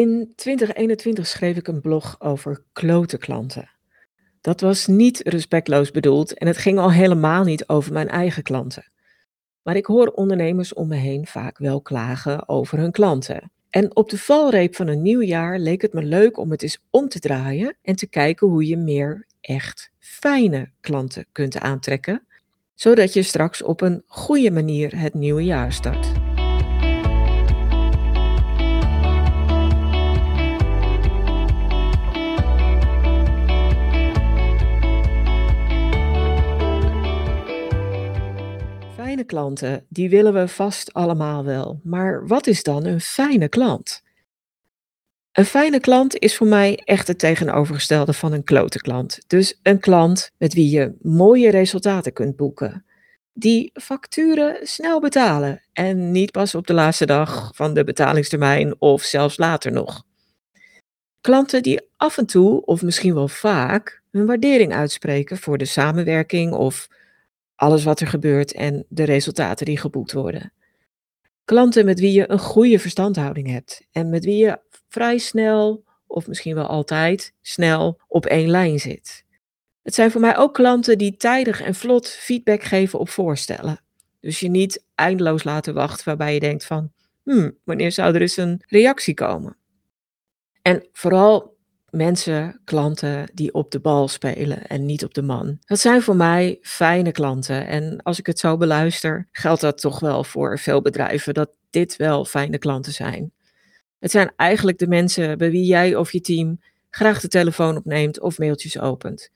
In 2021 schreef ik een blog over klote klanten. Dat was niet respectloos bedoeld en het ging al helemaal niet over mijn eigen klanten. Maar ik hoor ondernemers om me heen vaak wel klagen over hun klanten. En op de valreep van een nieuw jaar leek het me leuk om het eens om te draaien en te kijken hoe je meer echt fijne klanten kunt aantrekken, zodat je straks op een goede manier het nieuwe jaar start. Klanten, die willen we vast allemaal wel. Maar wat is dan een fijne klant? Een fijne klant is voor mij echt het tegenovergestelde van een klote klant. Dus een klant met wie je mooie resultaten kunt boeken. Die facturen snel betalen en niet pas op de laatste dag van de betalingstermijn of zelfs later nog. Klanten die af en toe, of misschien wel vaak, hun waardering uitspreken voor de samenwerking of alles wat er gebeurt en de resultaten die geboekt worden. Klanten met wie je een goede verstandhouding hebt en met wie je vrij snel, of misschien wel altijd, snel op één lijn zit. Het zijn voor mij ook klanten die tijdig en vlot feedback geven op voorstellen. Dus je niet eindeloos laten wachten waarbij je denkt van, hmm, wanneer zou er eens een reactie komen? En vooral mensen, klanten die op de bal spelen en niet op de man. Dat zijn voor mij fijne klanten. En als ik het zo beluister, geldt dat toch wel voor veel bedrijven dat dit wel fijne klanten zijn. Het zijn eigenlijk de mensen bij wie jij of je team graag de telefoon opneemt of mailtjes opent.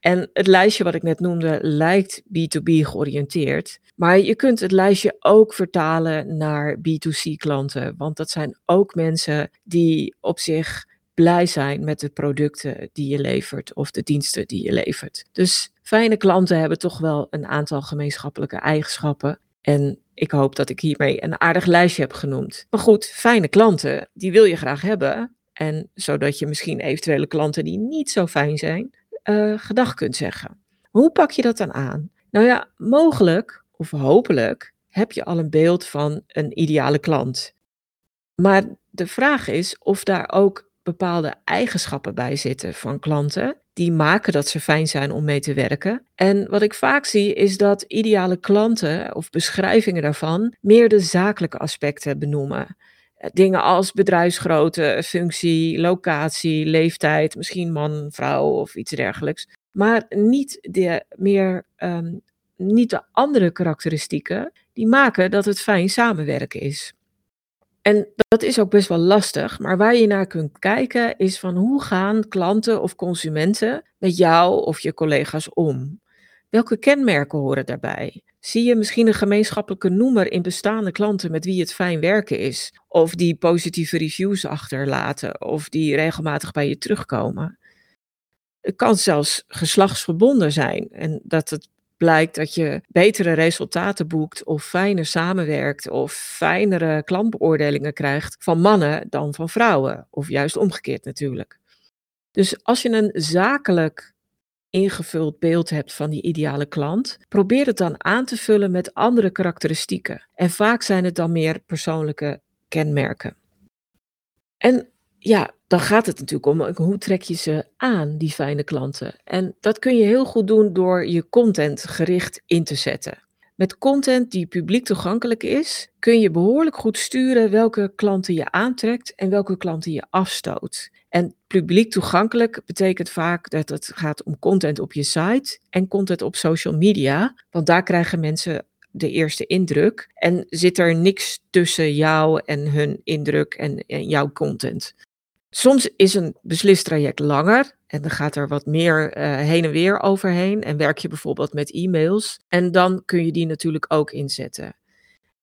En het lijstje wat ik net noemde lijkt B2B georiënteerd, maar je kunt het lijstje ook vertalen naar B2C klanten, want dat zijn ook mensen die op zich blij zijn met de producten die je levert of de diensten die je levert. Dus fijne klanten hebben toch wel een aantal gemeenschappelijke eigenschappen. En ik hoop dat ik hiermee een aardig lijstje heb genoemd. Maar goed, fijne klanten, die wil je graag hebben. En zodat je misschien eventuele klanten die niet zo fijn zijn, uh, gedag kunt zeggen. Hoe pak je dat dan aan? Nou ja, mogelijk of hopelijk heb je al een beeld van een ideale klant. Maar de vraag is of daar ook bepaalde eigenschappen bij zitten van klanten. Die maken dat ze fijn zijn om mee te werken. En wat ik vaak zie is dat ideale klanten of beschrijvingen daarvan meer de zakelijke aspecten benoemen. Eh, dingen als bedrijfsgrootte, functie, locatie, leeftijd, misschien man, vrouw of iets dergelijks. Maar niet de, meer, um, niet de andere karakteristieken die maken dat het fijn samenwerken is. En dat is ook best wel lastig, maar waar je naar kunt kijken is van hoe gaan klanten of consumenten met jou of je collega's om? Welke kenmerken horen daarbij? Zie je misschien een gemeenschappelijke noemer in bestaande klanten met wie het fijn werken is? Of die positieve reviews achterlaten? Of die regelmatig bij je terugkomen? Het kan zelfs geslachtsverbonden zijn en dat het blijkt dat je betere resultaten boekt of fijner samenwerkt of fijnere klantbeoordelingen krijgt van mannen dan van vrouwen. Of juist omgekeerd natuurlijk. Dus als je een zakelijk ingevuld beeld hebt van die ideale klant, probeer het dan aan te vullen met andere karakteristieken. En vaak zijn het dan meer persoonlijke kenmerken. En ja, dan gaat het natuurlijk om hoe trek je ze aan, die fijne klanten. En dat kun je heel goed doen door je content gericht in te zetten. Met content die publiek toegankelijk is, kun je behoorlijk goed sturen welke klanten je aantrekt en welke klanten je afstoot. En publiek toegankelijk betekent vaak dat het gaat om content op je site en content op social media, want daar krijgen mensen de eerste indruk en zit er niks tussen jou en hun indruk en, en jouw content. Soms is een beslistraject langer en dan gaat er wat meer uh, heen en weer overheen en werk je bijvoorbeeld met e-mails en dan kun je die natuurlijk ook inzetten.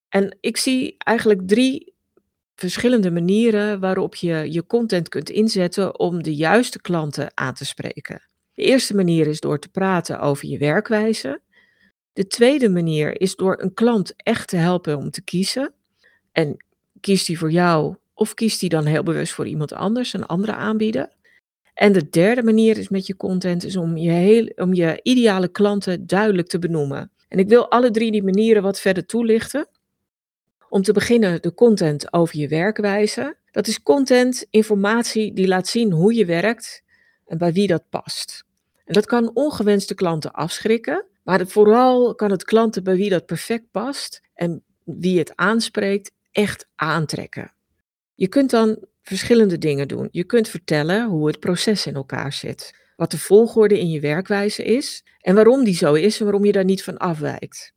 En ik zie eigenlijk drie verschillende manieren waarop je je content kunt inzetten om de juiste klanten aan te spreken. De eerste manier is door te praten over je werkwijze. De tweede manier is door een klant echt te helpen om te kiezen. En kiest die voor jou of kiest hij dan heel bewust voor iemand anders, een andere aanbieder? En de derde manier is met je content is om je, heel, om je ideale klanten duidelijk te benoemen. En ik wil alle drie die manieren wat verder toelichten. Om te beginnen de content over je werkwijze. Dat is content, informatie die laat zien hoe je werkt en bij wie dat past. En dat kan ongewenste klanten afschrikken, maar vooral kan het klanten bij wie dat perfect past en wie het aanspreekt echt aantrekken. Je kunt dan verschillende dingen doen. Je kunt vertellen hoe het proces in elkaar zit, wat de volgorde in je werkwijze is en waarom die zo is en waarom je daar niet van afwijkt.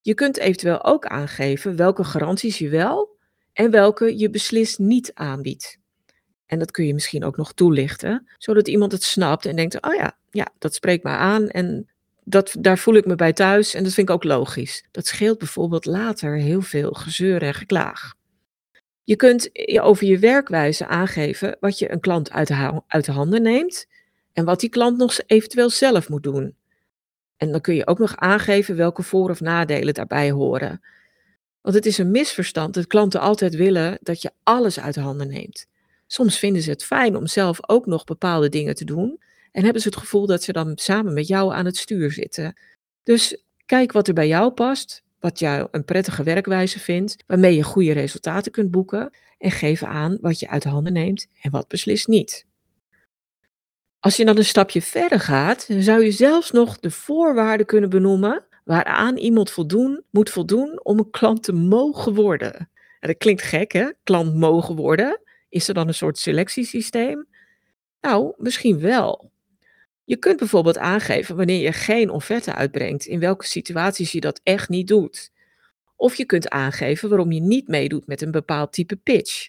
Je kunt eventueel ook aangeven welke garanties je wel en welke je beslist niet aanbiedt. En dat kun je misschien ook nog toelichten, zodat iemand het snapt en denkt: oh ja, ja dat spreekt me aan en dat, daar voel ik me bij thuis en dat vind ik ook logisch. Dat scheelt bijvoorbeeld later heel veel gezeur en geklaag. Je kunt over je werkwijze aangeven wat je een klant uit de, uit de handen neemt en wat die klant nog eventueel zelf moet doen. En dan kun je ook nog aangeven welke voor- of nadelen daarbij horen. Want het is een misverstand dat klanten altijd willen dat je alles uit de handen neemt. Soms vinden ze het fijn om zelf ook nog bepaalde dingen te doen en hebben ze het gevoel dat ze dan samen met jou aan het stuur zitten. Dus kijk wat er bij jou past, wat jou een prettige werkwijze vindt, waarmee je goede resultaten kunt boeken en geef aan wat je uit de handen neemt en wat beslist niet. Als je dan een stapje verder gaat, zou je zelfs nog de voorwaarden kunnen benoemen waaraan iemand voldoen, moet voldoen om een klant te mogen worden. En dat klinkt gek, hè? Klant mogen worden. Is er dan een soort selectiesysteem? Nou, misschien wel. Je kunt bijvoorbeeld aangeven wanneer je geen offerte uitbrengt, in welke situaties je dat echt niet doet. Of je kunt aangeven waarom je niet meedoet met een bepaald type pitch.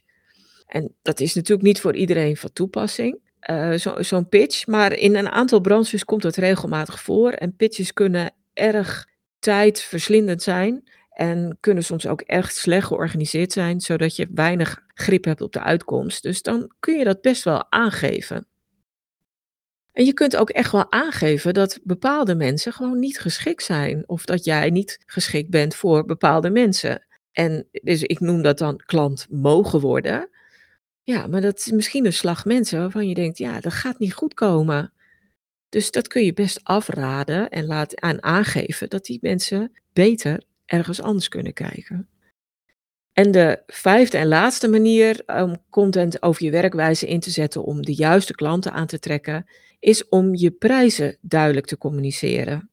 En dat is natuurlijk niet voor iedereen van toepassing, uh, zo'n pitch, maar in een aantal branches komt het regelmatig voor. En pitches kunnen erg tijdverslindend zijn en kunnen soms ook echt slecht georganiseerd zijn, zodat je weinig grip hebt op de uitkomst. Dus dan kun je dat best wel aangeven. En je kunt ook echt wel aangeven dat bepaalde mensen gewoon niet geschikt zijn. Of dat jij niet geschikt bent voor bepaalde mensen. En dus ik noem dat dan klant mogen worden. Ja, maar dat is misschien een slag mensen waarvan je denkt, ja, dat gaat niet goed komen. Dus dat kun je best afraden en laten aan aangeven dat die mensen beter ergens anders kunnen kijken. En de vijfde en laatste manier om content over je werkwijze in te zetten om de juiste klanten aan te trekken, is om je prijzen duidelijk te communiceren.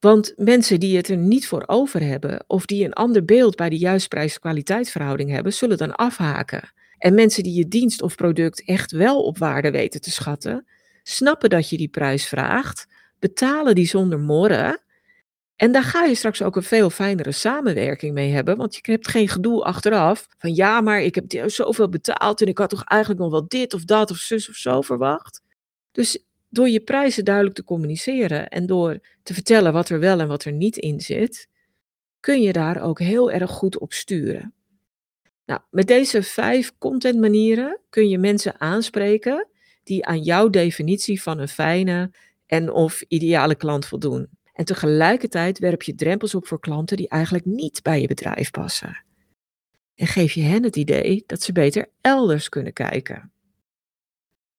Want mensen die het er niet voor over hebben of die een ander beeld bij de juiste prijs-kwaliteitsverhouding hebben, zullen dan afhaken. En mensen die je dienst of product echt wel op waarde weten te schatten, snappen dat je die prijs vraagt, betalen die zonder morren. En daar ga je straks ook een veel fijnere samenwerking mee hebben, want je hebt geen gedoe achteraf van ja, maar ik heb zoveel betaald en ik had toch eigenlijk nog wel dit of dat of zus of zo verwacht. Dus door je prijzen duidelijk te communiceren en door te vertellen wat er wel en wat er niet in zit, kun je daar ook heel erg goed op sturen. Nou, met deze vijf contentmanieren kun je mensen aanspreken die aan jouw definitie van een fijne en of ideale klant voldoen. En tegelijkertijd werp je drempels op voor klanten die eigenlijk niet bij je bedrijf passen. En geef je hen het idee dat ze beter elders kunnen kijken.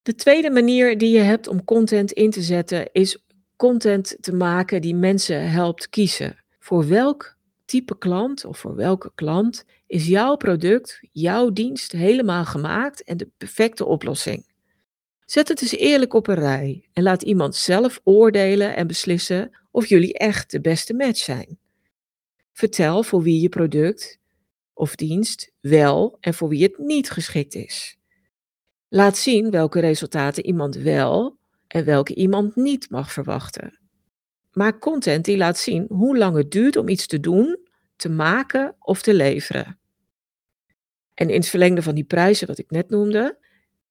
De tweede manier die je hebt om content in te zetten is content te maken die mensen helpt kiezen. Voor welk type klant of voor welke klant is jouw product, jouw dienst helemaal gemaakt en de perfecte oplossing? Zet het eens eerlijk op een rij en laat iemand zelf oordelen en beslissen of jullie echt de beste match zijn. Vertel voor wie je product of dienst wel en voor wie het niet geschikt is. Laat zien welke resultaten iemand wel en welke iemand niet mag verwachten. Maak content die laat zien hoe lang het duurt om iets te doen, te maken of te leveren. En in het verlengde van die prijzen wat ik net noemde,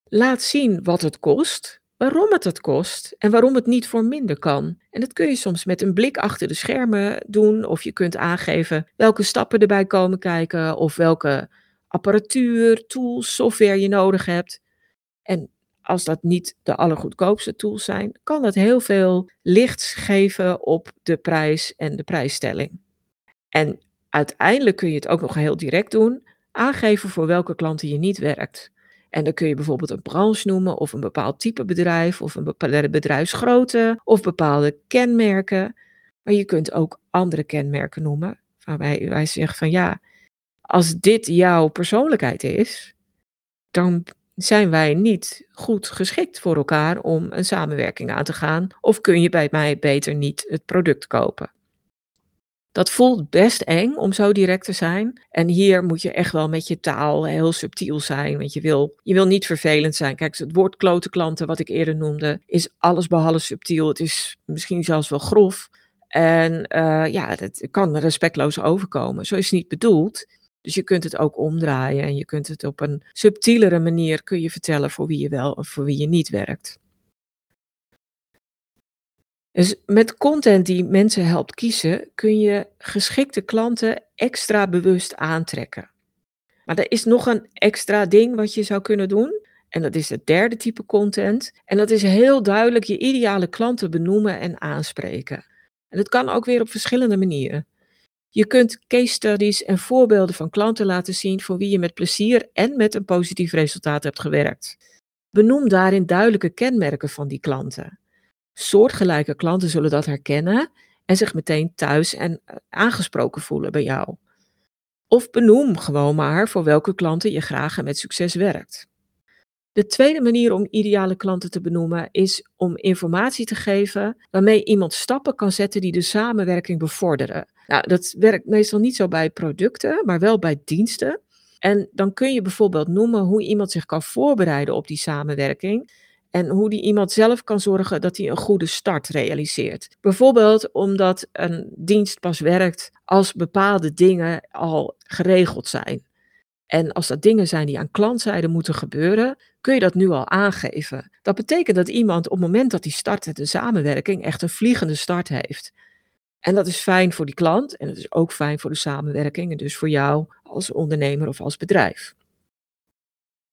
laat zien wat het kost, waarom het het kost en waarom het niet voor minder kan. En dat kun je soms met een blik achter de schermen doen, of je kunt aangeven welke stappen erbij komen kijken, of welke apparatuur, tools, software je nodig hebt. En als dat niet de allergoedkoopste tools zijn, kan dat heel veel licht geven op de prijs en de prijsstelling. En uiteindelijk kun je het ook nog heel direct doen, aangeven voor welke klanten je niet werkt. En dan kun je bijvoorbeeld een branche noemen, of een bepaald type bedrijf, of een bepaalde bedrijfsgrootte, of bepaalde kenmerken. Maar je kunt ook andere kenmerken noemen, waarbij wij zeggen van ja, Als dit jouw persoonlijkheid is, dan zijn wij niet goed geschikt voor elkaar om een samenwerking aan te gaan, of kun je bij mij beter niet het product kopen. Dat voelt best eng om zo direct te zijn. En hier moet je echt wel met je taal heel subtiel zijn. Want je wil, je wil niet vervelend zijn. Kijk, het woord klote klanten, wat ik eerder noemde, is alles behalve subtiel. Het is misschien zelfs wel grof. En uh, ja, het kan respectloos overkomen. Zo is het niet bedoeld. Dus je kunt het ook omdraaien en je kunt het op een subtielere manier kun je vertellen voor wie je wel of voor wie je niet werkt. Dus met content die mensen helpt kiezen, kun je geschikte klanten extra bewust aantrekken. Maar er is nog een extra ding wat je zou kunnen doen. En dat is het derde type content. En dat is heel duidelijk je ideale klanten benoemen en aanspreken. En dat kan ook weer op verschillende manieren. Je kunt case studies en voorbeelden van klanten laten zien voor wie je met plezier en met een positief resultaat hebt gewerkt. Benoem daarin duidelijke kenmerken van die klanten. Soortgelijke klanten zullen dat herkennen en zich meteen thuis en eh, aangesproken voelen bij jou. Of benoem gewoon maar voor welke klanten je graag en met succes werkt. De tweede manier om ideale klanten te benoemen is om informatie te geven waarmee iemand stappen kan zetten die de samenwerking bevorderen. Nou, dat werkt meestal niet zo bij producten, maar wel bij diensten. En dan kun je bijvoorbeeld noemen hoe iemand zich kan voorbereiden op die samenwerking en hoe die iemand zelf kan zorgen dat hij een goede start realiseert. Bijvoorbeeld omdat een dienst pas werkt als bepaalde dingen al geregeld zijn. En als dat dingen zijn die aan klantzijde moeten gebeuren, kun je dat nu al aangeven. Dat betekent dat iemand op het moment dat hij start de samenwerking echt een vliegende start heeft. En dat is fijn voor die klant en het is ook fijn voor de samenwerking en dus voor jou als ondernemer of als bedrijf.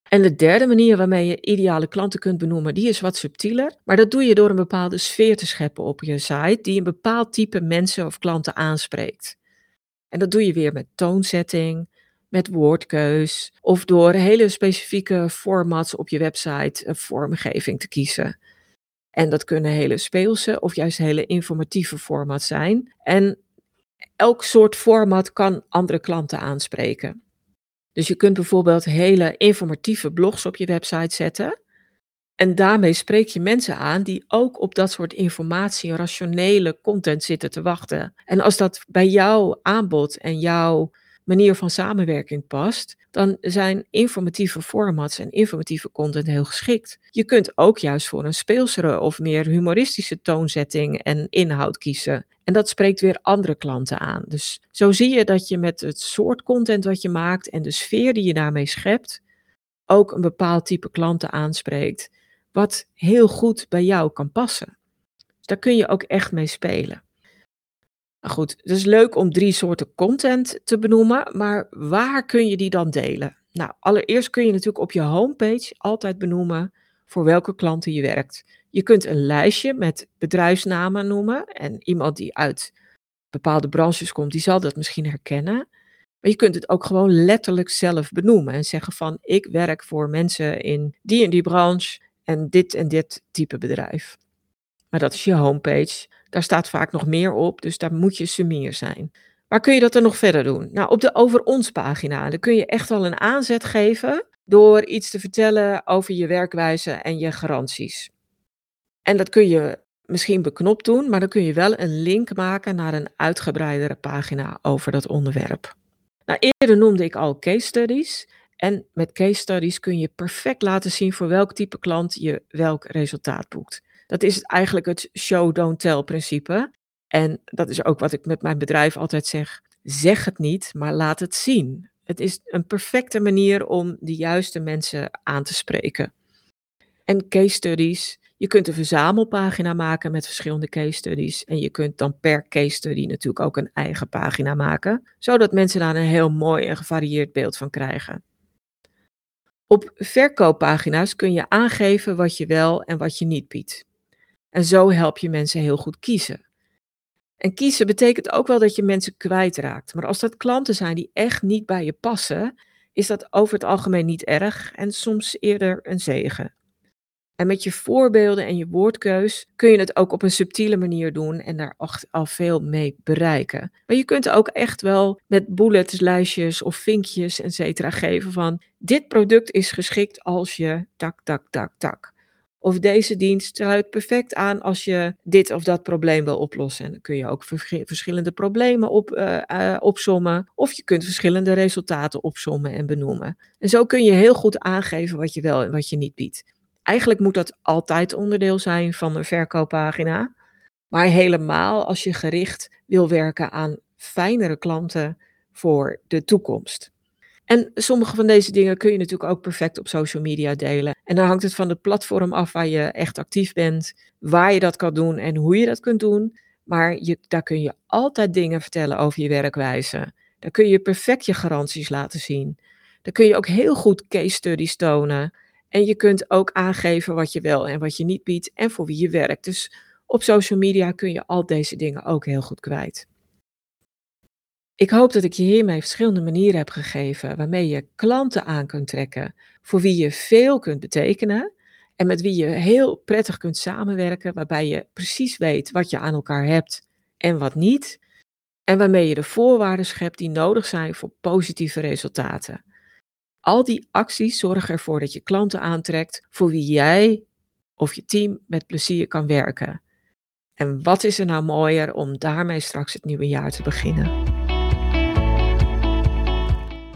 En de derde manier waarmee je ideale klanten kunt benoemen, die is wat subtieler. Maar dat doe je door een bepaalde sfeer te scheppen op je site, die een bepaald type mensen of klanten aanspreekt. En dat doe je weer met toonzetting, met woordkeus of door hele specifieke formats op je website een vormgeving te kiezen. En dat kunnen hele speelse of juist hele informatieve formats zijn. En elk soort format kan andere klanten aanspreken. Dus je kunt bijvoorbeeld hele informatieve blogs op je website zetten. En daarmee spreek je mensen aan die ook op dat soort informatie, rationele content zitten te wachten. En als dat bij jouw aanbod en jouw manier van samenwerking past, dan zijn informatieve formats en informatieve content heel geschikt. Je kunt ook juist voor een speelsere of meer humoristische toonzetting en inhoud kiezen. En dat spreekt weer andere klanten aan. Dus zo zie je dat je met het soort content wat je maakt en de sfeer die je daarmee schept, ook een bepaald type klanten aanspreekt, wat heel goed bij jou kan passen. Dus daar kun je ook echt mee spelen. Nou goed, het is leuk om drie soorten content te benoemen, maar waar kun je die dan delen? Nou, allereerst kun je natuurlijk op je homepage altijd benoemen voor welke klanten je werkt. Je kunt een lijstje met bedrijfsnamen noemen en iemand die uit bepaalde branches komt, die zal dat misschien herkennen. Maar je kunt het ook gewoon letterlijk zelf benoemen en zeggen van ik werk voor mensen in die en die branche en dit en dit type bedrijf. Maar dat is je homepage. Daar staat vaak nog meer op, dus daar moet je sumier zijn. Waar kun je dat dan nog verder doen? Nou, op de Over ons pagina, daar kun je echt wel een aanzet geven door iets te vertellen over je werkwijze en je garanties. En dat kun je misschien beknopt doen, maar dan kun je wel een link maken naar een uitgebreidere pagina over dat onderwerp. Nou, eerder noemde ik al case studies. En met case studies kun je perfect laten zien voor welk type klant je welk resultaat boekt. Dat is eigenlijk het show don't tell principe. En dat is ook wat ik met mijn bedrijf altijd zeg. Zeg het niet, maar laat het zien. Het is een perfecte manier om de juiste mensen aan te spreken. En case studies, je kunt een verzamelpagina maken met verschillende case studies. En je kunt dan per case study natuurlijk ook een eigen pagina maken, zodat mensen daar een heel mooi en gevarieerd beeld van krijgen. Op verkooppagina's kun je aangeven wat je wel en wat je niet biedt. En zo help je mensen heel goed kiezen. En kiezen betekent ook wel dat je mensen kwijtraakt. Maar als dat klanten zijn die echt niet bij je passen, is dat over het algemeen niet erg en soms eerder een zegen. En met je voorbeelden en je woordkeus kun je het ook op een subtiele manier doen en daar al veel mee bereiken. Maar je kunt ook echt wel met bullets, lijstjes of vinkjes, et cetera, geven van dit product is geschikt als je tak, tak, tak, tak. Of deze dienst sluit perfect aan als je dit of dat probleem wil oplossen. En dan kun je ook verschillende problemen op, uh, opsommen. Of je kunt verschillende resultaten opsommen en benoemen. En zo kun je heel goed aangeven wat je wel en wat je niet biedt. Eigenlijk moet dat altijd onderdeel zijn van een verkooppagina. Maar helemaal als je gericht wil werken aan fijnere klanten voor de toekomst. En sommige van deze dingen kun je natuurlijk ook perfect op social media delen. En dan hangt het van het platform af waar je echt actief bent, waar je dat kan doen en hoe je dat kunt doen. Maar je, daar kun je altijd dingen vertellen over je werkwijze. Daar kun je perfect je garanties laten zien. Daar kun je ook heel goed case studies tonen. En je kunt ook aangeven wat je wel en wat je niet biedt en voor wie je werkt. Dus op social media kun je al deze dingen ook heel goed kwijt. Ik hoop dat ik je hiermee verschillende manieren heb gegeven waarmee je klanten aan kunt trekken, voor wie je veel kunt betekenen en met wie je heel prettig kunt samenwerken, waarbij je precies weet wat je aan elkaar hebt en wat niet, en waarmee je de voorwaarden schept die nodig zijn voor positieve resultaten. Al die acties zorgen ervoor dat je klanten aantrekt voor wie jij of je team met plezier kan werken. En wat is er nou mooier om daarmee straks het nieuwe jaar te beginnen?